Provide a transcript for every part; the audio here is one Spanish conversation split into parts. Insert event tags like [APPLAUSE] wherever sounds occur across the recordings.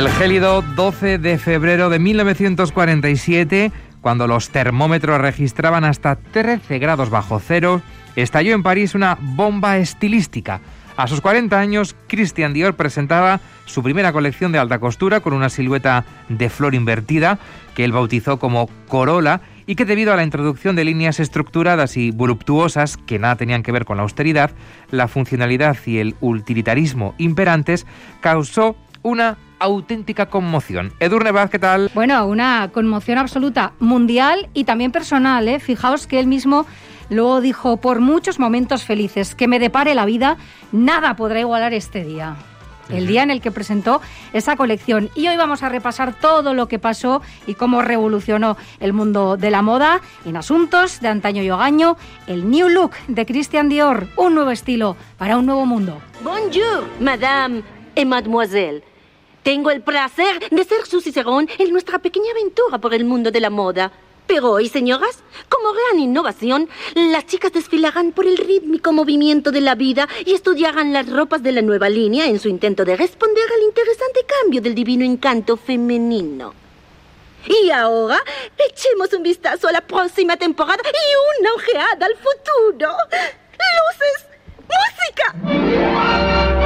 El gélido 12 de febrero de 1947, cuando los termómetros registraban hasta 13 grados bajo cero, estalló en París una bomba estilística. A sus 40 años, Christian Dior presentaba su primera colección de alta costura con una silueta de flor invertida que él bautizó como Corolla y que debido a la introducción de líneas estructuradas y voluptuosas que nada tenían que ver con la austeridad, la funcionalidad y el utilitarismo imperantes, causó una auténtica conmoción. Edurne Vaz, ¿qué tal? Bueno, una conmoción absoluta mundial y también personal. ¿eh? Fijaos que él mismo luego dijo, por muchos momentos felices que me depare la vida, nada podrá igualar este día el día en el que presentó esa colección. Y hoy vamos a repasar todo lo que pasó y cómo revolucionó el mundo de la moda en asuntos de antaño y hogaño, el New Look de Christian Dior, un nuevo estilo para un nuevo mundo. Bonjour, madame et mademoiselle. Tengo el placer de ser su cicerón en nuestra pequeña aventura por el mundo de la moda. Pero hoy, señoras, como gran innovación, las chicas desfilarán por el rítmico movimiento de la vida y estudiarán las ropas de la nueva línea en su intento de responder al interesante cambio del divino encanto femenino. Y ahora, echemos un vistazo a la próxima temporada y una ojeada al futuro. ¡Luces! ¡Música!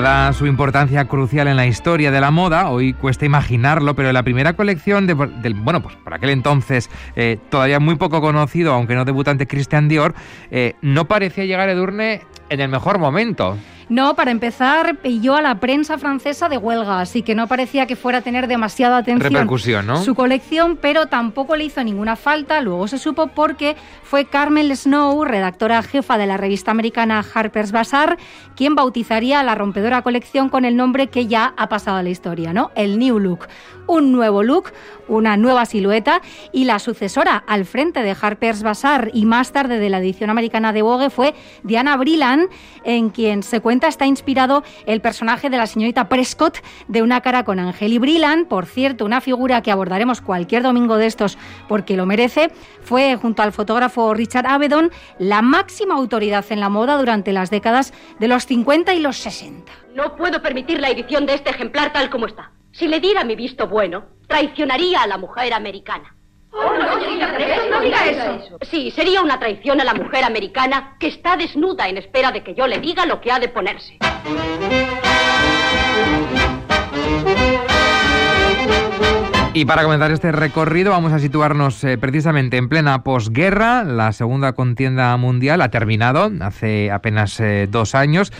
Dada su importancia crucial en la historia de la moda, hoy cuesta imaginarlo, pero la primera colección de, del, bueno, pues por aquel entonces eh, todavía muy poco conocido, aunque no debutante Christian Dior, eh, no parecía llegar a Edurne en el mejor momento. No, para empezar, pilló a la prensa francesa de huelga, así que no parecía que fuera a tener demasiada atención Repercusión, ¿no? su colección, pero tampoco le hizo ninguna falta, luego se supo porque fue Carmel Snow, redactora jefa de la revista americana Harper's Bazaar, quien bautizaría la rompedora colección con el nombre que ya ha pasado a la historia, ¿no? El New Look. Un nuevo look, una nueva silueta y la sucesora al frente de Harper's Bazaar y más tarde de la edición americana de Vogue fue Diana Brillan, en quien se cuenta está inspirado el personaje de la señorita Prescott de Una cara con Ángel y Brillan, por cierto, una figura que abordaremos cualquier domingo de estos porque lo merece, fue junto al fotógrafo Richard Avedon la máxima autoridad en la moda durante las décadas de los 50 y los 60. No puedo permitir la edición de este ejemplar tal como está. Si le diera mi visto bueno, traicionaría a la mujer americana. Sí, sería una traición a la mujer americana que está desnuda en espera de que yo le diga lo que ha de ponerse. Y para comenzar este recorrido vamos a situarnos eh, precisamente en plena posguerra. La segunda contienda mundial ha terminado hace apenas eh, dos años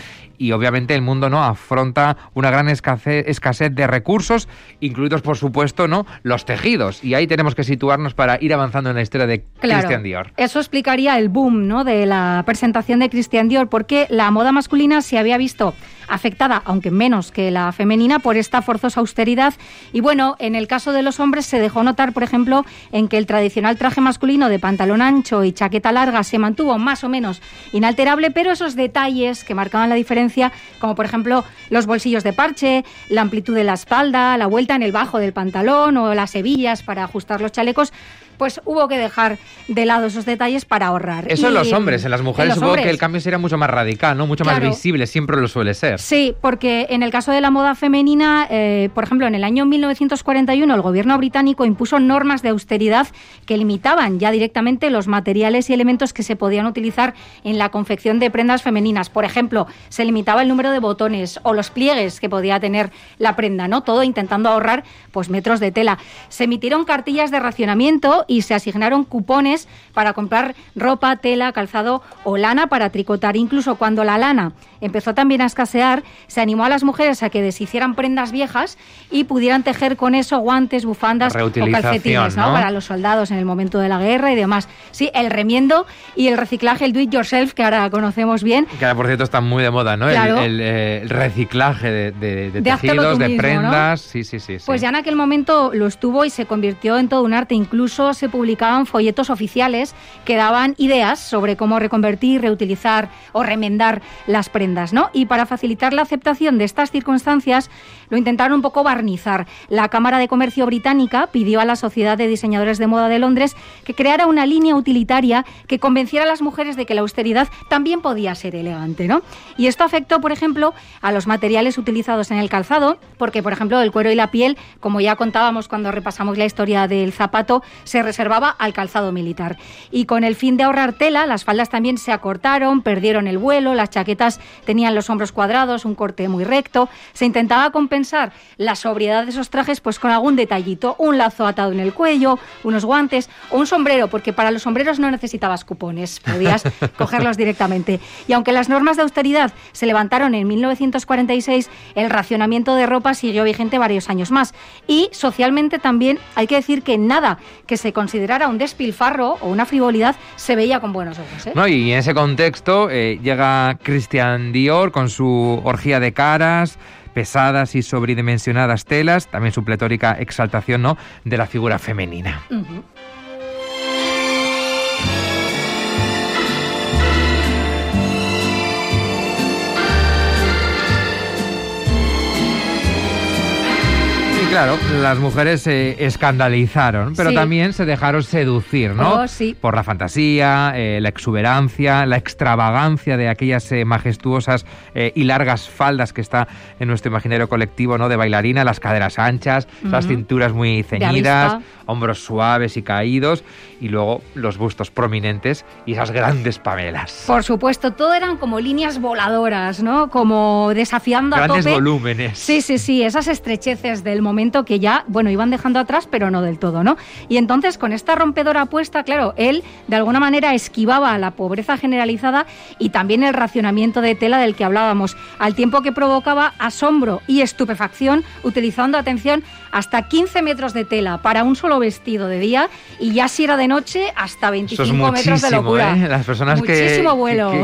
y obviamente el mundo no afronta una gran escasez, escasez de recursos, incluidos por supuesto no los tejidos. Y ahí tenemos que situarnos para ir avanzando en la historia de Claro, Christian Dior. Eso explicaría el boom ¿no? de la presentación de Christian Dior, porque la moda masculina se había visto afectada, aunque menos que la femenina, por esta forzosa austeridad. Y bueno, en el caso de los hombres se dejó notar, por ejemplo, en que el tradicional traje masculino de pantalón ancho y chaqueta larga se mantuvo más o menos inalterable, pero esos detalles que marcaban la diferencia, como por ejemplo los bolsillos de parche, la amplitud de la espalda, la vuelta en el bajo del pantalón o las hebillas para ajustar los chalecos, pues hubo que dejar de lado esos detalles para ahorrar. Eso en los hombres, en las mujeres los supongo que el cambio sería mucho más radical, ¿no? Mucho más visible, siempre lo suele ser. Sí, porque en el caso de la moda femenina, eh, por ejemplo, en el año 1941 el gobierno británico impuso normas de austeridad que limitaban ya directamente los materiales y elementos que se podían utilizar en la confección de prendas femeninas. Por ejemplo, se limitaba el número de botones o los pliegues que podía tener la prenda, ¿no? Todo intentando ahorrar pues metros de tela. Se emitieron cartillas de racionamiento y se asignaron cupones para comprar ropa, tela, calzado o lana para tricotar. Incluso cuando la lana empezó también a escasear, se animó a las mujeres a que deshicieran prendas viejas y pudieran tejer con eso guantes, bufandas o calcetines ¿no? para los soldados en el momento de la guerra y demás. Sí, el remiendo y el reciclaje, el do it yourself, que ahora conocemos bien. Que ahora, por cierto, está muy de moda, ¿no? El, eh, reciclaje de, tejidos, de prendas. Sí, sí, sí, Pues ya en aquel momento lo estuvo y se convirtió en todo un arte. Incluso se publicaban folletos oficiales que daban ideas sobre cómo reconvertir, reutilizar o remendar las prendas. Y para facilitar la aceptación de estas circunstancias, lo intentaron un poco barnizar. La Cámara de Comercio británica pidió a la Sociedad de Diseñadores de Moda de Londres que creara una línea utilitaria que convenciera a las mujeres de que la austeridad también podía ser elegante, ¿no? Y esto afectó, por ejemplo, a los materiales utilizados en el calzado, porque, por ejemplo, el cuero y la piel, como ya contábamos cuando repasamos la historia del zapato, se reservaba al calzado militar. Y con el fin de ahorrar tela, las faldas también se acortaron, perdieron el vuelo, las chaquetas tenían los hombros cuadrados, un corte muy recto. Se intentaba compensar la sobriedad de esos trajes pues con algún detallito, un lazo atado en el cuello, unos guantes o un sombrero, porque para los sombreros no necesitabas cupones, podías [LAUGHS] cogerlos directamente. Y aunque las normas de austeridad se levantaron en 1946, el racionamiento de ropa siguió vigente varios años más. Y socialmente también hay que decir que nada que se considerara un despilfarro o una frivolidad se veía con buenos ojos. ¿eh? No, y en ese contexto eh, llega Christian Dior con su orgía de caras, pesadas y sobredimensionadas telas, también su pletórica exaltación ¿no? de la figura femenina. Claro, las mujeres se escandalizaron, pero también se dejaron seducir, ¿no? Oh, sí. Por la fantasía, eh, la exuberancia, la extravagancia de aquellas eh, majestuosas eh, y largas faldas que está en nuestro imaginario colectivo, ¿no? De bailarina, las caderas anchas, las cinturas muy ceñidas, hombros suaves y caídos, y luego los bustos prominentes y esas grandes pamelas. Por supuesto, todo eran como líneas voladoras, ¿no? Como desafiando a tope. volúmenes. Sí, sí, sí, esas estrecheces del momento que ya, bueno, iban dejando atrás, pero no del todo, ¿no? Y entonces, con esta rompedora apuesta, claro, él de alguna manera esquivaba la pobreza generalizada y también el racionamiento de tela del que hablábamos, al tiempo que provocaba asombro y estupefacción, utilizando, atención, hasta 15 metros de tela para un solo vestido de día y ya si era de noche, hasta 25 metros de locura. ¿eh? Las personas que,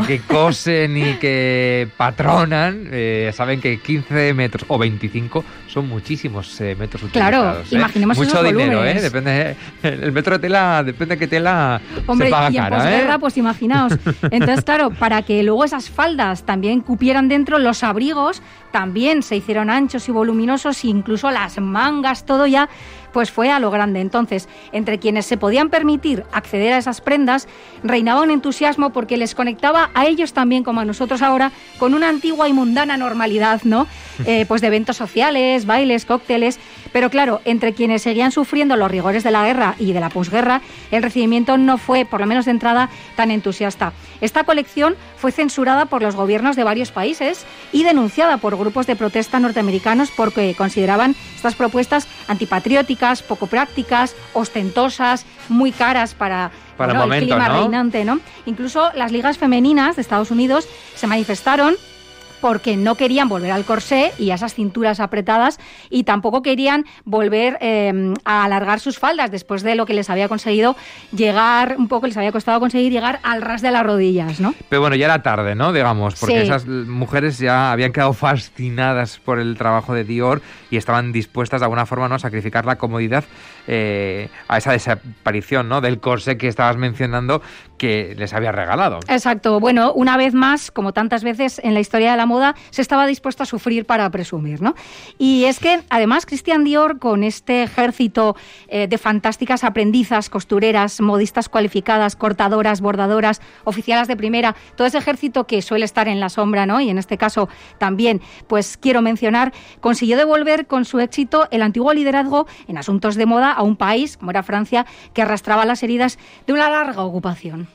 que, cosen y que [LAUGHS] patronan eh, saben que 15 metros o 25 son muchísimos eh, metros utilizados. Claro, ¿eh? imaginemos Mucho dinero, ¿eh? Depende, el metro de tela, depende de qué tela Hombre, se paga y en cara, pues imaginaos. Entonces, claro, para que luego esas faldas también cupieran dentro los abrigos, también se hicieron anchos y voluminosos, incluso las mangas, todo ya pues fue a lo grande. Entonces, entre quienes se podían permitir acceder a esas prendas, reinaba un entusiasmo porque les conectaba a ellos también, como a nosotros ahora, con una antigua y mundana normalidad, ¿no? [LAUGHS] Eh, pues de eventos sociales, bailes, cócteles. Pero claro, entre quienes seguían sufriendo los rigores de la guerra y de la posguerra, el recibimiento no fue, por lo menos de entrada, tan entusiasta. Esta colección fue censurada por los gobiernos de varios países y denunciada por grupos de protesta norteamericanos porque consideraban estas propuestas antipatrióticas, poco prácticas, ostentosas, muy caras para, el clima reinante. ¿no? Incluso las ligas femeninas de Estados Unidos se manifestaron porque no querían volver al corsé y a esas cinturas apretadas y tampoco querían volver eh, a alargar sus faldas después de lo que les había conseguido llegar, un poco les había costado conseguir llegar al ras de las rodillas, ¿no? Pero bueno, ya era tarde, ¿no? Digamos, porque esas mujeres ya habían quedado fascinadas por el trabajo de Dior y estaban dispuestas de alguna forma ¿no? a sacrificar la comodidad eh, a esa desaparición ¿no? del corsé que estabas mencionando que les había regalado. Exacto. Bueno, una vez más, como tantas veces en la historia de la moda, se estaba dispuesto a sufrir para presumir, ¿no? Y es que, además, Christian Dior, con este ejército eh, de fantásticas aprendizas, costureras, modistas cualificadas, cortadoras, bordadoras, oficiales de primera, todo ese ejército que suele estar en la sombra, ¿no? Y en este caso también, pues quiero mencionar, consiguió devolver con su éxito el antiguo liderazgo en asuntos de moda a un país, como era Francia, que arrastraba las heridas de una larga ocupación.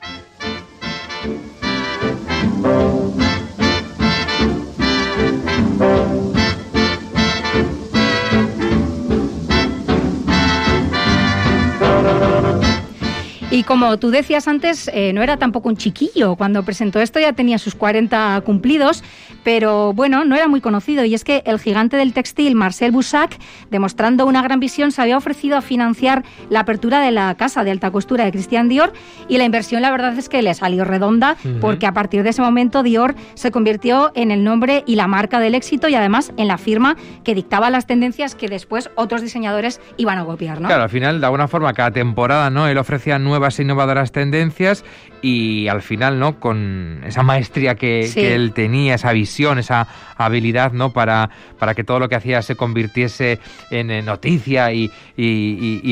Como tú decías antes, eh, no era tampoco un chiquillo. Cuando presentó esto ya tenía sus 40 cumplidos, pero bueno, no era muy conocido. Y es que el gigante del textil, Marcel Boussac, demostrando una gran visión, se había ofrecido a financiar la apertura de la casa de alta costura de Christian Dior y la inversión la verdad es que le salió redonda porque a partir de ese momento Dior se convirtió en el nombre y la marca del éxito y además en la firma que dictaba las tendencias que después otros diseñadores iban a copiar. ¿no? Claro, al final, de alguna forma, cada temporada ¿no? él ofrecía nuevas e innovadoras tendencias y al final, ¿no? Con esa maestría que, él tenía, esa visión, esa habilidad, ¿no? Para, para que todo lo que hacía se convirtiese en noticia y,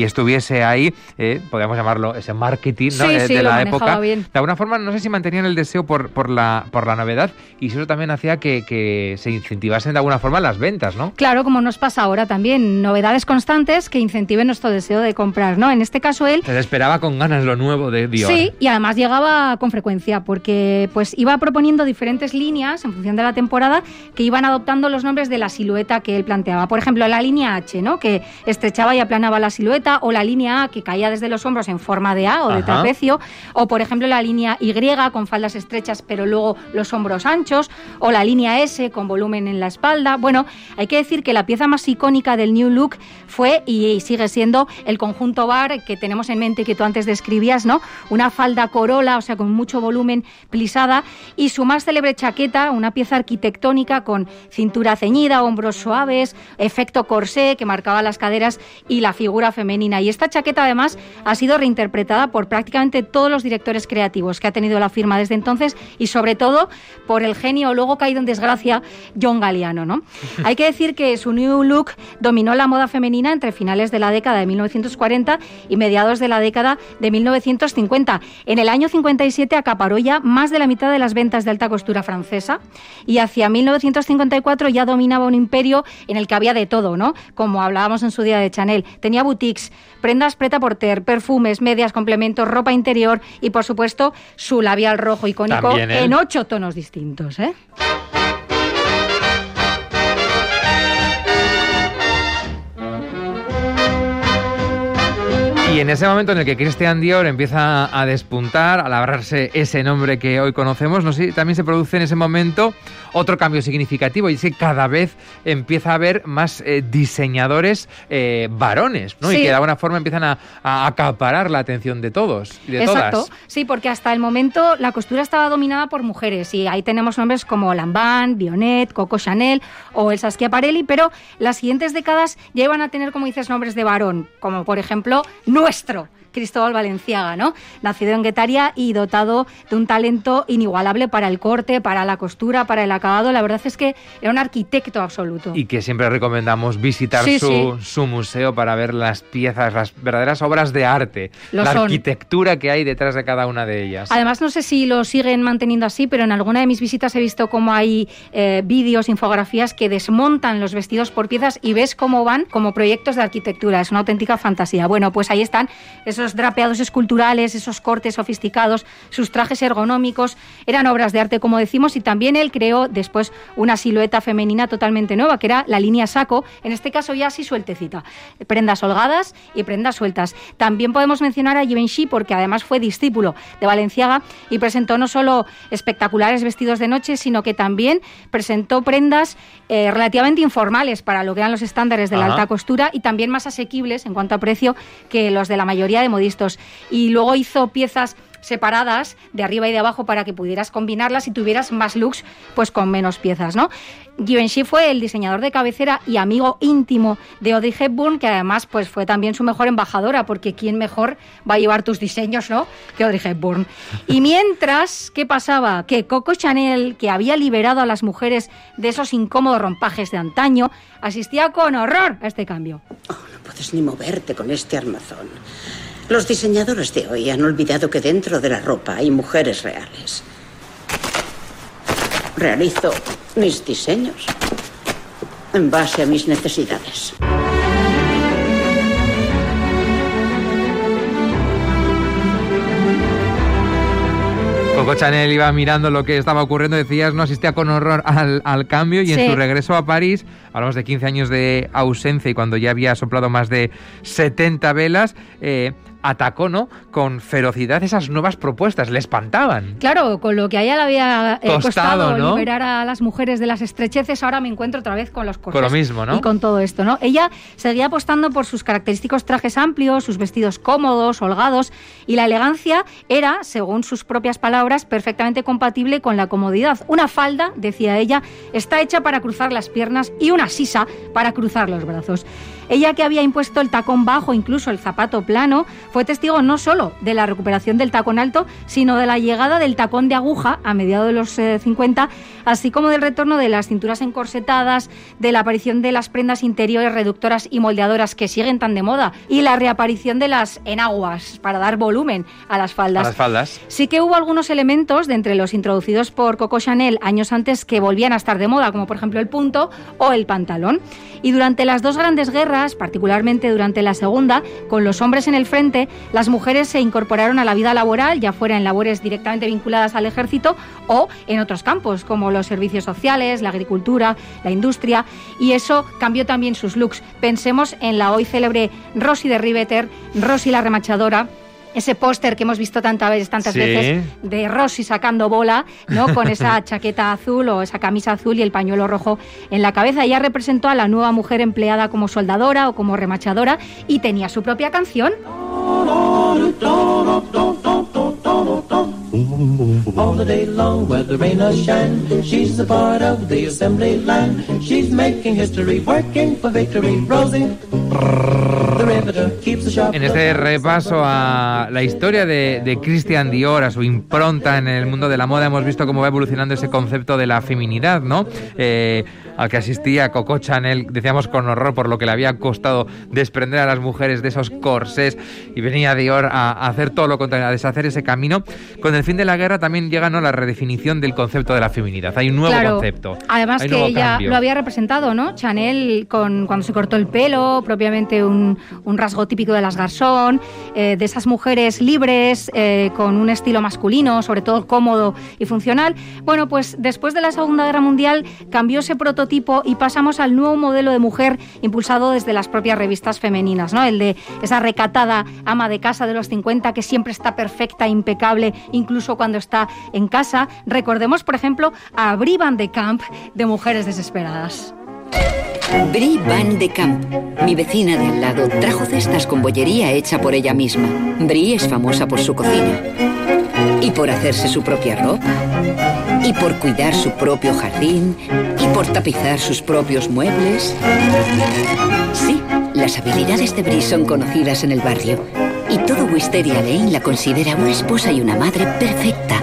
estuviese ahí, eh, podríamos llamarlo ese marketing ¿no? Eh, de, la época. De alguna forma, no sé si mantenían el deseo por, por, la, por la novedad y eso también hacía que, se incentivasen de alguna forma las ventas, ¿no? Claro, como nos pasa ahora también, novedades constantes que incentiven nuestro deseo de comprar, ¿no? En este caso él... Se esperaba con ganas lo nuevo de Dior. Sí, y además llegaba con frecuencia porque pues iba proponiendo diferentes líneas en función de la temporada que iban adoptando los nombres de la silueta que él planteaba. Por ejemplo, la línea H, ¿no? que estrechaba y aplanaba la silueta, o la línea A que caía desde los hombros en forma de A o de trapecio, o por ejemplo la línea Y con faldas estrechas pero luego los hombros anchos, o la línea S con volumen en la espalda. Bueno, hay que decir que la pieza más icónica del New Look fue y sigue siendo el conjunto bar que tenemos en mente que tú antes describías, ¿no? Una falda corola o sea, con mucho volumen, plisada, y su más célebre chaqueta, una pieza arquitectónica con cintura ceñida, hombros suaves, efecto corsé que marcaba las caderas y la figura femenina. Y esta chaqueta además ha sido reinterpretada por prácticamente todos los directores creativos que ha tenido la firma desde entonces y sobre todo por el genio luego caído en desgracia John Galliano. ¿no? [LAUGHS] Hay que decir que su New Look dominó la moda femenina entre finales de la década de 1940 y mediados de la década de 1950. En el año 57 acaparó ya más de la mitad de las ventas de alta costura francesa y hacia 1954 ya dominaba un imperio en el que había de todo, ¿no? Como hablábamos en su día de Chanel. Tenía boutiques, prendas preta porter, perfumes, medias, complementos, ropa interior y por supuesto su labial rojo icónico en ocho tonos distintos, ¿eh? En ese momento en el que Christian Dior empieza a despuntar, a labrarse ese nombre que hoy conocemos, no sé, también se produce en ese momento otro cambio significativo y es que cada vez empieza a haber más eh, diseñadores eh, varones, ¿no? Y que de alguna forma empiezan a, acaparar la atención de todos y de Exacto. Sí, porque hasta el momento la costura estaba dominada por mujeres y ahí tenemos nombres como Lanvin, Bionet, Coco Chanel o el Saskia Parelli, pero las siguientes décadas ya iban a tener, como dices, nombres de varón, como por ejemplo nuestro. Cristóbal Valenciaga, ¿no? Nacido en Guetaria y dotado de un talento inigualable para el corte, para la costura, para el acabado. La verdad es que era un arquitecto absoluto. Y que siempre recomendamos visitar su, museo para ver las piezas, las verdaderas obras de arte, la arquitectura que hay detrás de cada una de ellas. Además, no sé si lo siguen manteniendo así, pero en alguna de mis visitas he visto cómo hay eh, vídeos, infografías que desmontan los vestidos por piezas y ves cómo van como proyectos de arquitectura. Es una auténtica fantasía. Bueno, pues ahí están esos esos drapeados esculturales, esos cortes sofisticados, sus trajes ergonómicos, eran obras de arte, como decimos, y también él creó después una silueta femenina totalmente nueva, que era la línea saco, en este caso ya así sueltecita, prendas holgadas y prendas sueltas. También podemos mencionar a Givenchy, porque además fue discípulo de Valenciaga y presentó no solo espectaculares vestidos de noche, sino que también presentó prendas eh, relativamente informales para lo que eran los estándares de la alta costura y también más asequibles en cuanto a precio que los de la mayoría de modistos. Y luego hizo piezas separadas de arriba y de abajo para que pudieras combinarlas y tuvieras más looks pues con menos piezas, ¿no? Givenchy fue el diseñador de cabecera y amigo íntimo de Audrey Hepburn, que además pues fue también su mejor embajadora, porque quién mejor va a llevar tus diseños, ¿no? Que Audrey Hepburn. Y mientras, ¿qué pasaba? Que Coco Chanel, que había liberado a las mujeres de esos incómodos rompajes de antaño, asistía con horror a este cambio. Oh, no puedes ni moverte con este armazón. Los diseñadores de hoy han olvidado que dentro de la ropa hay mujeres reales. Realizo mis diseños en base a mis necesidades. Coco Chanel iba mirando lo que estaba ocurriendo, decías, no asistía con horror al, cambio y en su regreso a París, hablamos de 15 años de ausencia y cuando ya había soplado más de 70 velas, eh, atacó, ¿no? Con ferocidad esas nuevas propuestas, le espantaban. Claro, con lo que a ella le había eh, costado liberar a las mujeres de las estrecheces, ahora me encuentro otra vez con los corsés. Con lo mismo, ¿no? Y con todo esto, ¿no? Ella seguía apostando por sus característicos trajes amplios, sus vestidos cómodos, holgados, y la elegancia era, según sus propias palabras, perfectamente compatible con la comodidad. Una falda, decía ella, está hecha para cruzar las piernas y una sisa para cruzar los brazos. Ella que había impuesto el tacón bajo, incluso el zapato plano, fue testigo no solo de la recuperación del tacón alto, sino de la llegada del tacón de aguja a mediados de los 50, eh, así como del retorno de las cinturas encorsetadas, de la aparición de las prendas interiores reductoras y moldeadoras que siguen tan de moda y la reaparición de las enaguas para dar volumen a las faldas. A las faldas. Sí que hubo algunos elementos de entre los introducidos por Coco Chanel años antes que volvían a estar de moda, como por ejemplo el punto o el pantalón. Y durante las dos grandes guerras particularmente durante la Segunda, con los hombres en el frente, las mujeres se incorporaron a la vida laboral, ya fuera en labores directamente vinculadas al ejército o en otros campos, como los servicios sociales, la agricultura, la industria, y eso cambió también sus looks. Pensemos en la hoy célebre Rosy de Riveter, Rosy la remachadora, ese póster que hemos visto tantas veces, tantas veces de Rosy sacando bola, ¿no? [LAUGHS] Con esa chaqueta azul o esa camisa azul y el pañuelo rojo en la cabeza. Ella representó a la nueva mujer empleada como soldadora o como remachadora y tenía su propia canción. All the day long, whether rain or shine, she's a part of the assembly line. She's making history, working for victory. Rosie. En este repaso a la historia de, de, Christian Dior, a su impronta en el mundo de la moda, hemos visto cómo va evolucionando ese concepto de la feminidad, ¿no? Eh, al que asistía Coco Chanel, decíamos con horror por lo que le había costado desprender a las mujeres de esos corsés y venía Dior a, hacer todo lo contrario, a deshacer ese camino. Con el fin de la guerra también llega ¿no? la redefinición del concepto de la feminidad. Hay un nuevo concepto. Además que ella lo había representado, ¿no? Chanel con, cuando se cortó el pelo, propiamente un, un rasgo típico de las garzón, eh, de esas mujeres libres, eh, con un estilo masculino, sobre todo cómodo y funcional. Bueno, pues después de la Segunda Guerra Mundial cambió ese prototipo tipo y pasamos al nuevo modelo de mujer impulsado desde las propias revistas femeninas, ¿no? El de esa recatada ama de casa de los 50 que siempre está perfecta, impecable, incluso cuando está en casa. Recordemos, por ejemplo, a Brie de Camp de Mujeres Desesperadas. Brie Van de Camp, mi vecina de al lado, trajo cestas con bollería hecha por ella misma. Brie es famosa por su cocina y por hacerse su propia ropa y por cuidar su propio jardín y por tapizar sus propios muebles. Sí, las habilidades de Brie son conocidas en el barrio y todo Wisteria Lane la considera una esposa y una madre perfecta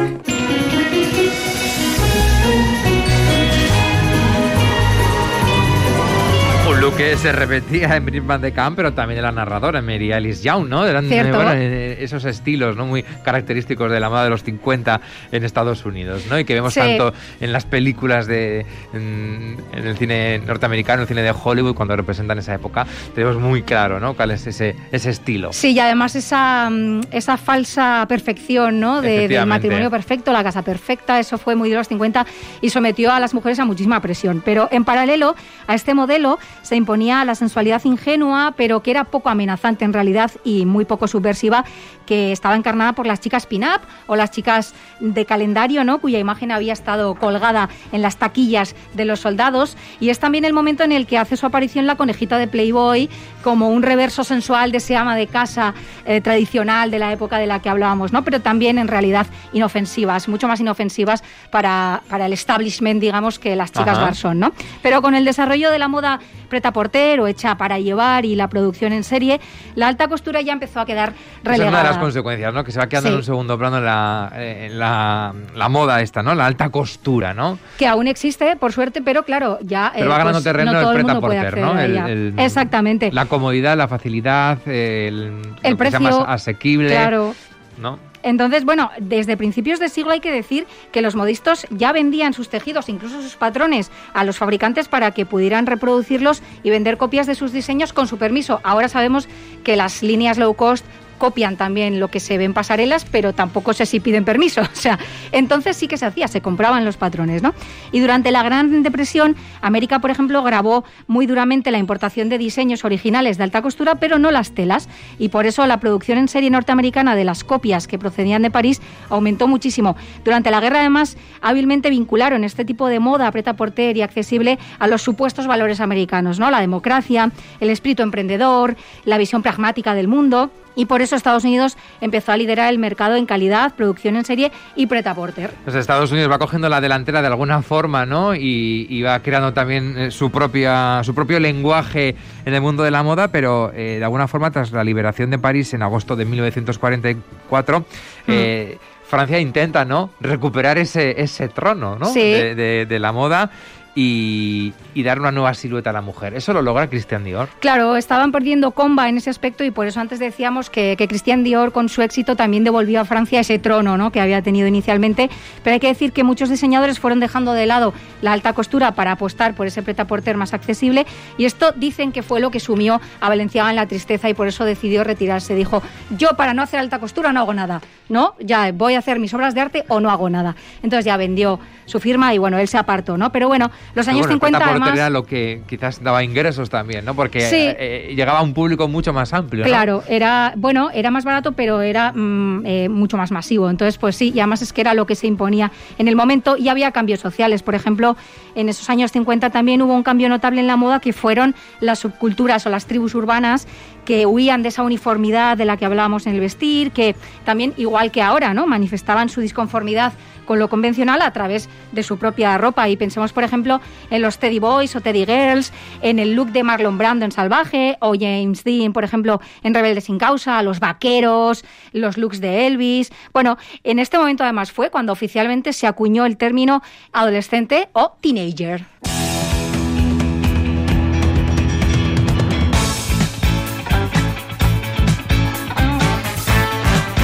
que se repetía en Brisbane de Camp, pero también en la narradora, Mary Alice Young, ¿no? Eran eh, esos estilos ¿no? muy característicos de la moda de los 50 en Estados Unidos, ¿no? Y que vemos tanto en las películas de en, el cine norteamericano, el cine de Hollywood, cuando representan esa época, tenemos muy claro, ¿no? Cuál es ese, ese estilo. Sí, y además esa, mm, esa falsa perfección, ¿no? De, del matrimonio perfecto, la casa perfecta, eso fue muy de los 50 y sometió a las mujeres a muchísima presión. Pero en paralelo a este modelo se imponía la sensualidad ingenua, pero que era poco amenazante en realidad y muy poco subversiva, que estaba encarnada por las chicas pin-up o las chicas de calendario, ¿no? cuya imagen había estado colgada en las taquillas de los soldados. Y es también el momento en el que hace su aparición la conejita de Playboy como un reverso sensual de ese ama de casa eh, tradicional de la época de la que hablábamos, ¿no? pero también en realidad inofensivas, mucho más inofensivas para, para el establishment, digamos, que las chicas garzón. ¿no? Pero con el desarrollo de la moda preta porter o hecha para llevar y la producción en serie, la alta costura ya empezó a quedar relegada. es una de las consecuencias, ¿no? Que se va quedando en un segundo plano la, eh, la, la, moda esta, ¿no? La alta costura, ¿no? Que aún existe, por suerte, pero claro, ya... Pero va eh, ganando pues, terreno el preta porter, ¿no? Exactamente. La comodidad, la facilidad, el, el precio más asequible. Claro. ¿no? Entonces, bueno, desde principios de siglo hay que decir que los modistos ya vendían sus tejidos, incluso sus patrones, a los fabricantes para que pudieran reproducirlos y vender copias de sus diseños con su permiso. Ahora sabemos que las líneas low cost copian también lo que se ve en pasarelas, pero tampoco sé si piden permiso. [LAUGHS] O sea, entonces sí que se hacía, se compraban los patrones, ¿no? Y durante la Gran Depresión, América, por ejemplo, grabó muy duramente la importación de diseños originales de alta costura, pero no las telas. Y por eso la producción en serie norteamericana de las copias que procedían de París aumentó muchísimo. Durante la guerra, además, hábilmente vincularon este tipo de moda preta porter y accesible a los supuestos valores americanos, ¿no? La democracia, el espíritu emprendedor, la visión pragmática del mundo. Y por eso Estados Unidos empezó a liderar el mercado en calidad, producción en serie y preta porter. Pues Estados Unidos va cogiendo la delantera de alguna forma, ¿no? Y, va creando también eh, su propia su propio lenguaje en el mundo de la moda, pero eh, de alguna forma tras la liberación de París en agosto de 1944. Mm. Eh, Francia intenta, ¿no? Recuperar ese, ese trono, ¿no? de, de la moda y, dar una nueva silueta a la mujer. ¿Eso lo logra Christian Dior? Claro, estaban perdiendo comba en ese aspecto y por eso antes decíamos que, que Christian Dior con su éxito también devolvió a Francia ese trono ¿no? que había tenido inicialmente. Pero hay que decir que muchos diseñadores fueron dejando de lado la alta costura para apostar por ese preta-porter más accesible y esto dicen que fue lo que sumió a Valenciaga en la tristeza y por eso decidió retirarse. Dijo, yo para no hacer alta costura no hago nada, ¿no? Ya voy a hacer mis obras de arte o no hago nada. Entonces ya vendió su firma y bueno, él se apartó, ¿no? Pero bueno, los años 50 además... era lo que quizás daba ingresos también, ¿no? Porque eh, eh, llegaba a un público mucho más amplio, Claro, era, bueno, era más barato, pero era mm, eh, mucho más masivo. Entonces, pues sí, y además es que era lo que se imponía en el momento y había cambios sociales. Por ejemplo, en esos años 50 también hubo un cambio notable en la moda que fueron las subculturas o las tribus urbanas que huían de esa uniformidad de la que hablábamos en el vestir, que también, igual que ahora, ¿no? manifestaban su disconformidad con lo convencional a través de su propia ropa. Y pensemos, por ejemplo, en los Teddy Boys o Teddy Girls, en el look de Marlon Brando en Salvaje, o James Dean, por ejemplo, en Rebelde sin Causa, los vaqueros, los looks de Elvis. Bueno, en este momento además fue cuando oficialmente se acuñó el término adolescente o teenager.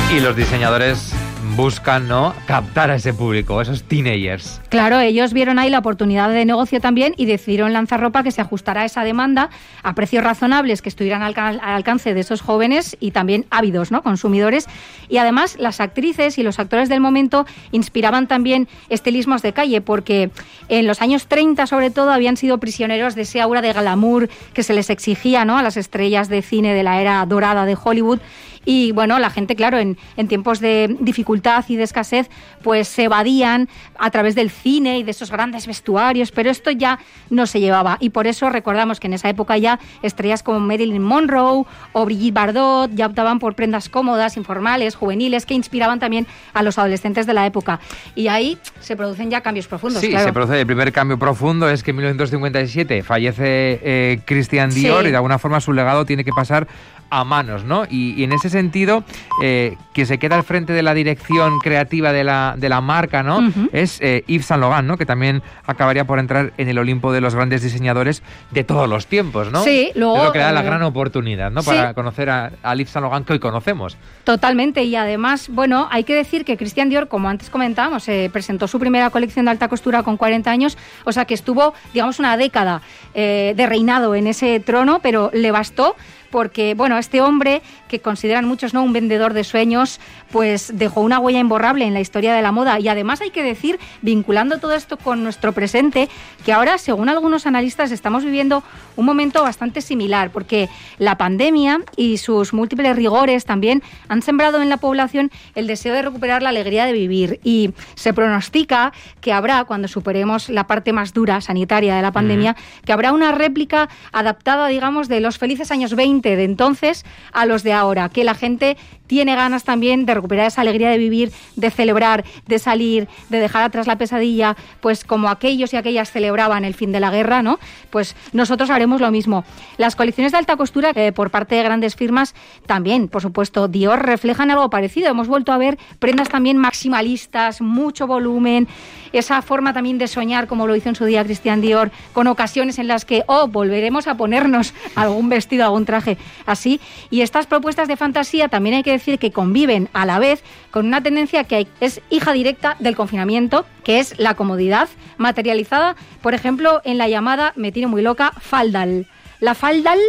Y los diseñadores buscan ¿no? captar a ese público, esos teenagers. Claro, ellos vieron ahí la oportunidad de negocio también y decidieron lanzar ropa que se ajustara a esa demanda a precios razonables que estuvieran al, alcance de esos jóvenes y también ávidos ¿no? consumidores. Y además las actrices y los actores del momento inspiraban también estilismos de calle porque en los años 30 sobre todo habían sido prisioneros de ese aura de glamour que se les exigía ¿no? a las estrellas de cine de la era dorada de Hollywood y bueno, la gente, claro, en, en tiempos de dificultad y de escasez, pues se evadían a través del cine y de esos grandes vestuarios, pero esto ya no se llevaba. Y por eso recordamos que en esa época ya estrellas como Marilyn Monroe o Brigitte Bardot ya optaban por prendas cómodas, informales, juveniles, que inspiraban también a los adolescentes de la época. Y ahí se producen ya cambios profundos. Sí, se produce el primer cambio profundo, es que en 1957 fallece eh, Christian Dior y de alguna forma su legado tiene que pasar a manos, ¿no? Y, en ese sentido, eh, que se queda al frente de la dirección creativa de la, de la marca, ¿no? Es eh, Yves Saint Laurent, ¿no? Que también acabaría por entrar en el Olimpo de los grandes diseñadores de todos los tiempos, ¿no? Sí, luego... Lo que da la eh, gran oportunidad, ¿no? Para conocer a, a Yves Saint Laurent que hoy conocemos. Totalmente, y además, bueno, hay que decir que Christian Dior, como antes comentábamos, presentó su primera colección de alta costura con 40 años, o sea que estuvo, digamos, una década de reinado en ese trono, pero le bastó porque, bueno, este hombre, que consideran muchos no un vendedor de sueños, pues dejó una huella imborrable en la historia de la moda. Y además hay que decir, vinculando todo esto con nuestro presente, que ahora, según algunos analistas, estamos viviendo un momento bastante similar, porque la pandemia y sus múltiples rigores también han sembrado en la población el deseo de recuperar la alegría de vivir. Y se pronostica que habrá, cuando superemos la parte más dura sanitaria de la pandemia, que habrá una réplica adaptada, digamos, de los felices años 20 de entonces a los de ahora, que la gente tiene ganas también de recuperar esa alegría de vivir, de celebrar, de salir, de dejar atrás la pesadilla, pues como aquellos y aquellas celebraban el fin de la guerra, ¿no? Pues nosotros haremos lo mismo. Las colecciones de alta costura eh, por parte de grandes firmas también, por supuesto, Dior reflejan algo parecido. Hemos vuelto a ver prendas también maximalistas, mucho volumen, esa forma también de soñar como lo hizo en su día Christian Dior, con ocasiones en las que, oh, volveremos a ponernos [LAUGHS] algún vestido, algún traje así. Y estas propuestas de fantasía también hay que decir que conviven a la vez con una tendencia que es hija directa del confinamiento, que es la comodidad materializada, por ejemplo, en la llamada, me tiene muy loca, faldal. La faldal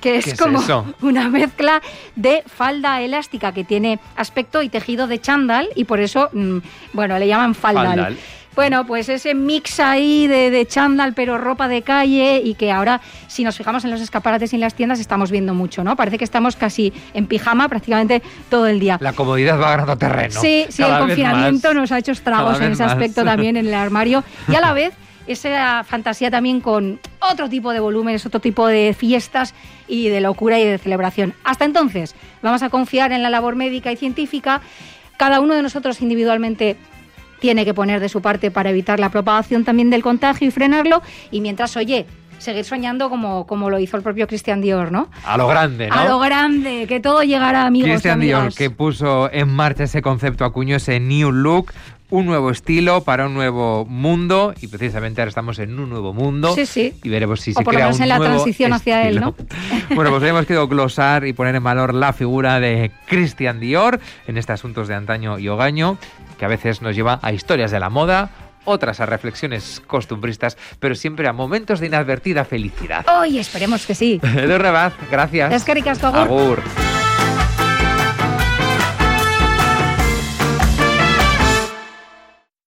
que ¿Qué es como [LAUGHS] una mezcla de falda elástica que tiene aspecto y tejido de chándal y por eso, mm, bueno, le llaman faldal. Faldal. Bueno, pues ese mix ahí de, de chándal, pero ropa de calle y que ahora, si nos fijamos en los escaparates y en las tiendas, estamos viendo mucho, ¿no? Parece que estamos casi en pijama prácticamente todo el día. La comodidad va ganando terreno. Sí, sí, Cada el confinamiento más. nos ha hecho estragos en ese más. aspecto [LAUGHS] también en el armario. Y a la vez, esa fantasía también con otro tipo de volúmenes, otro tipo de fiestas y de locura y de celebración. Hasta entonces, vamos a confiar en la labor médica y científica. Cada uno de nosotros individualmente tiene que poner de su parte para evitar la propagación también del contagio y frenarlo. Y mientras, oye, seguir soñando como, como lo hizo el propio Christian Dior, ¿no? A lo grande, ¿no? A lo grande, que todo llegará, amigos. Christian Dior, que puso en marcha ese concepto, acuñó ese New Look, un nuevo estilo para un nuevo mundo, y precisamente ahora estamos en un nuevo mundo. Sí, sí. Y veremos si O se por lo crea menos un en la nuevo transición hacia él, estilo. [LAUGHS] bueno, pues hemos querido glosar y poner en valor la figura de Christian Dior en este asuntos de antaño y hogaño, que a veces nos lleva a historias de la moda, otras a reflexiones costumbristas, pero siempre a momentos de inadvertida felicidad. Hoy esperemos que sí. [LAUGHS] Edu Rebaz, gracias. Es que ricasco, agur. Agur.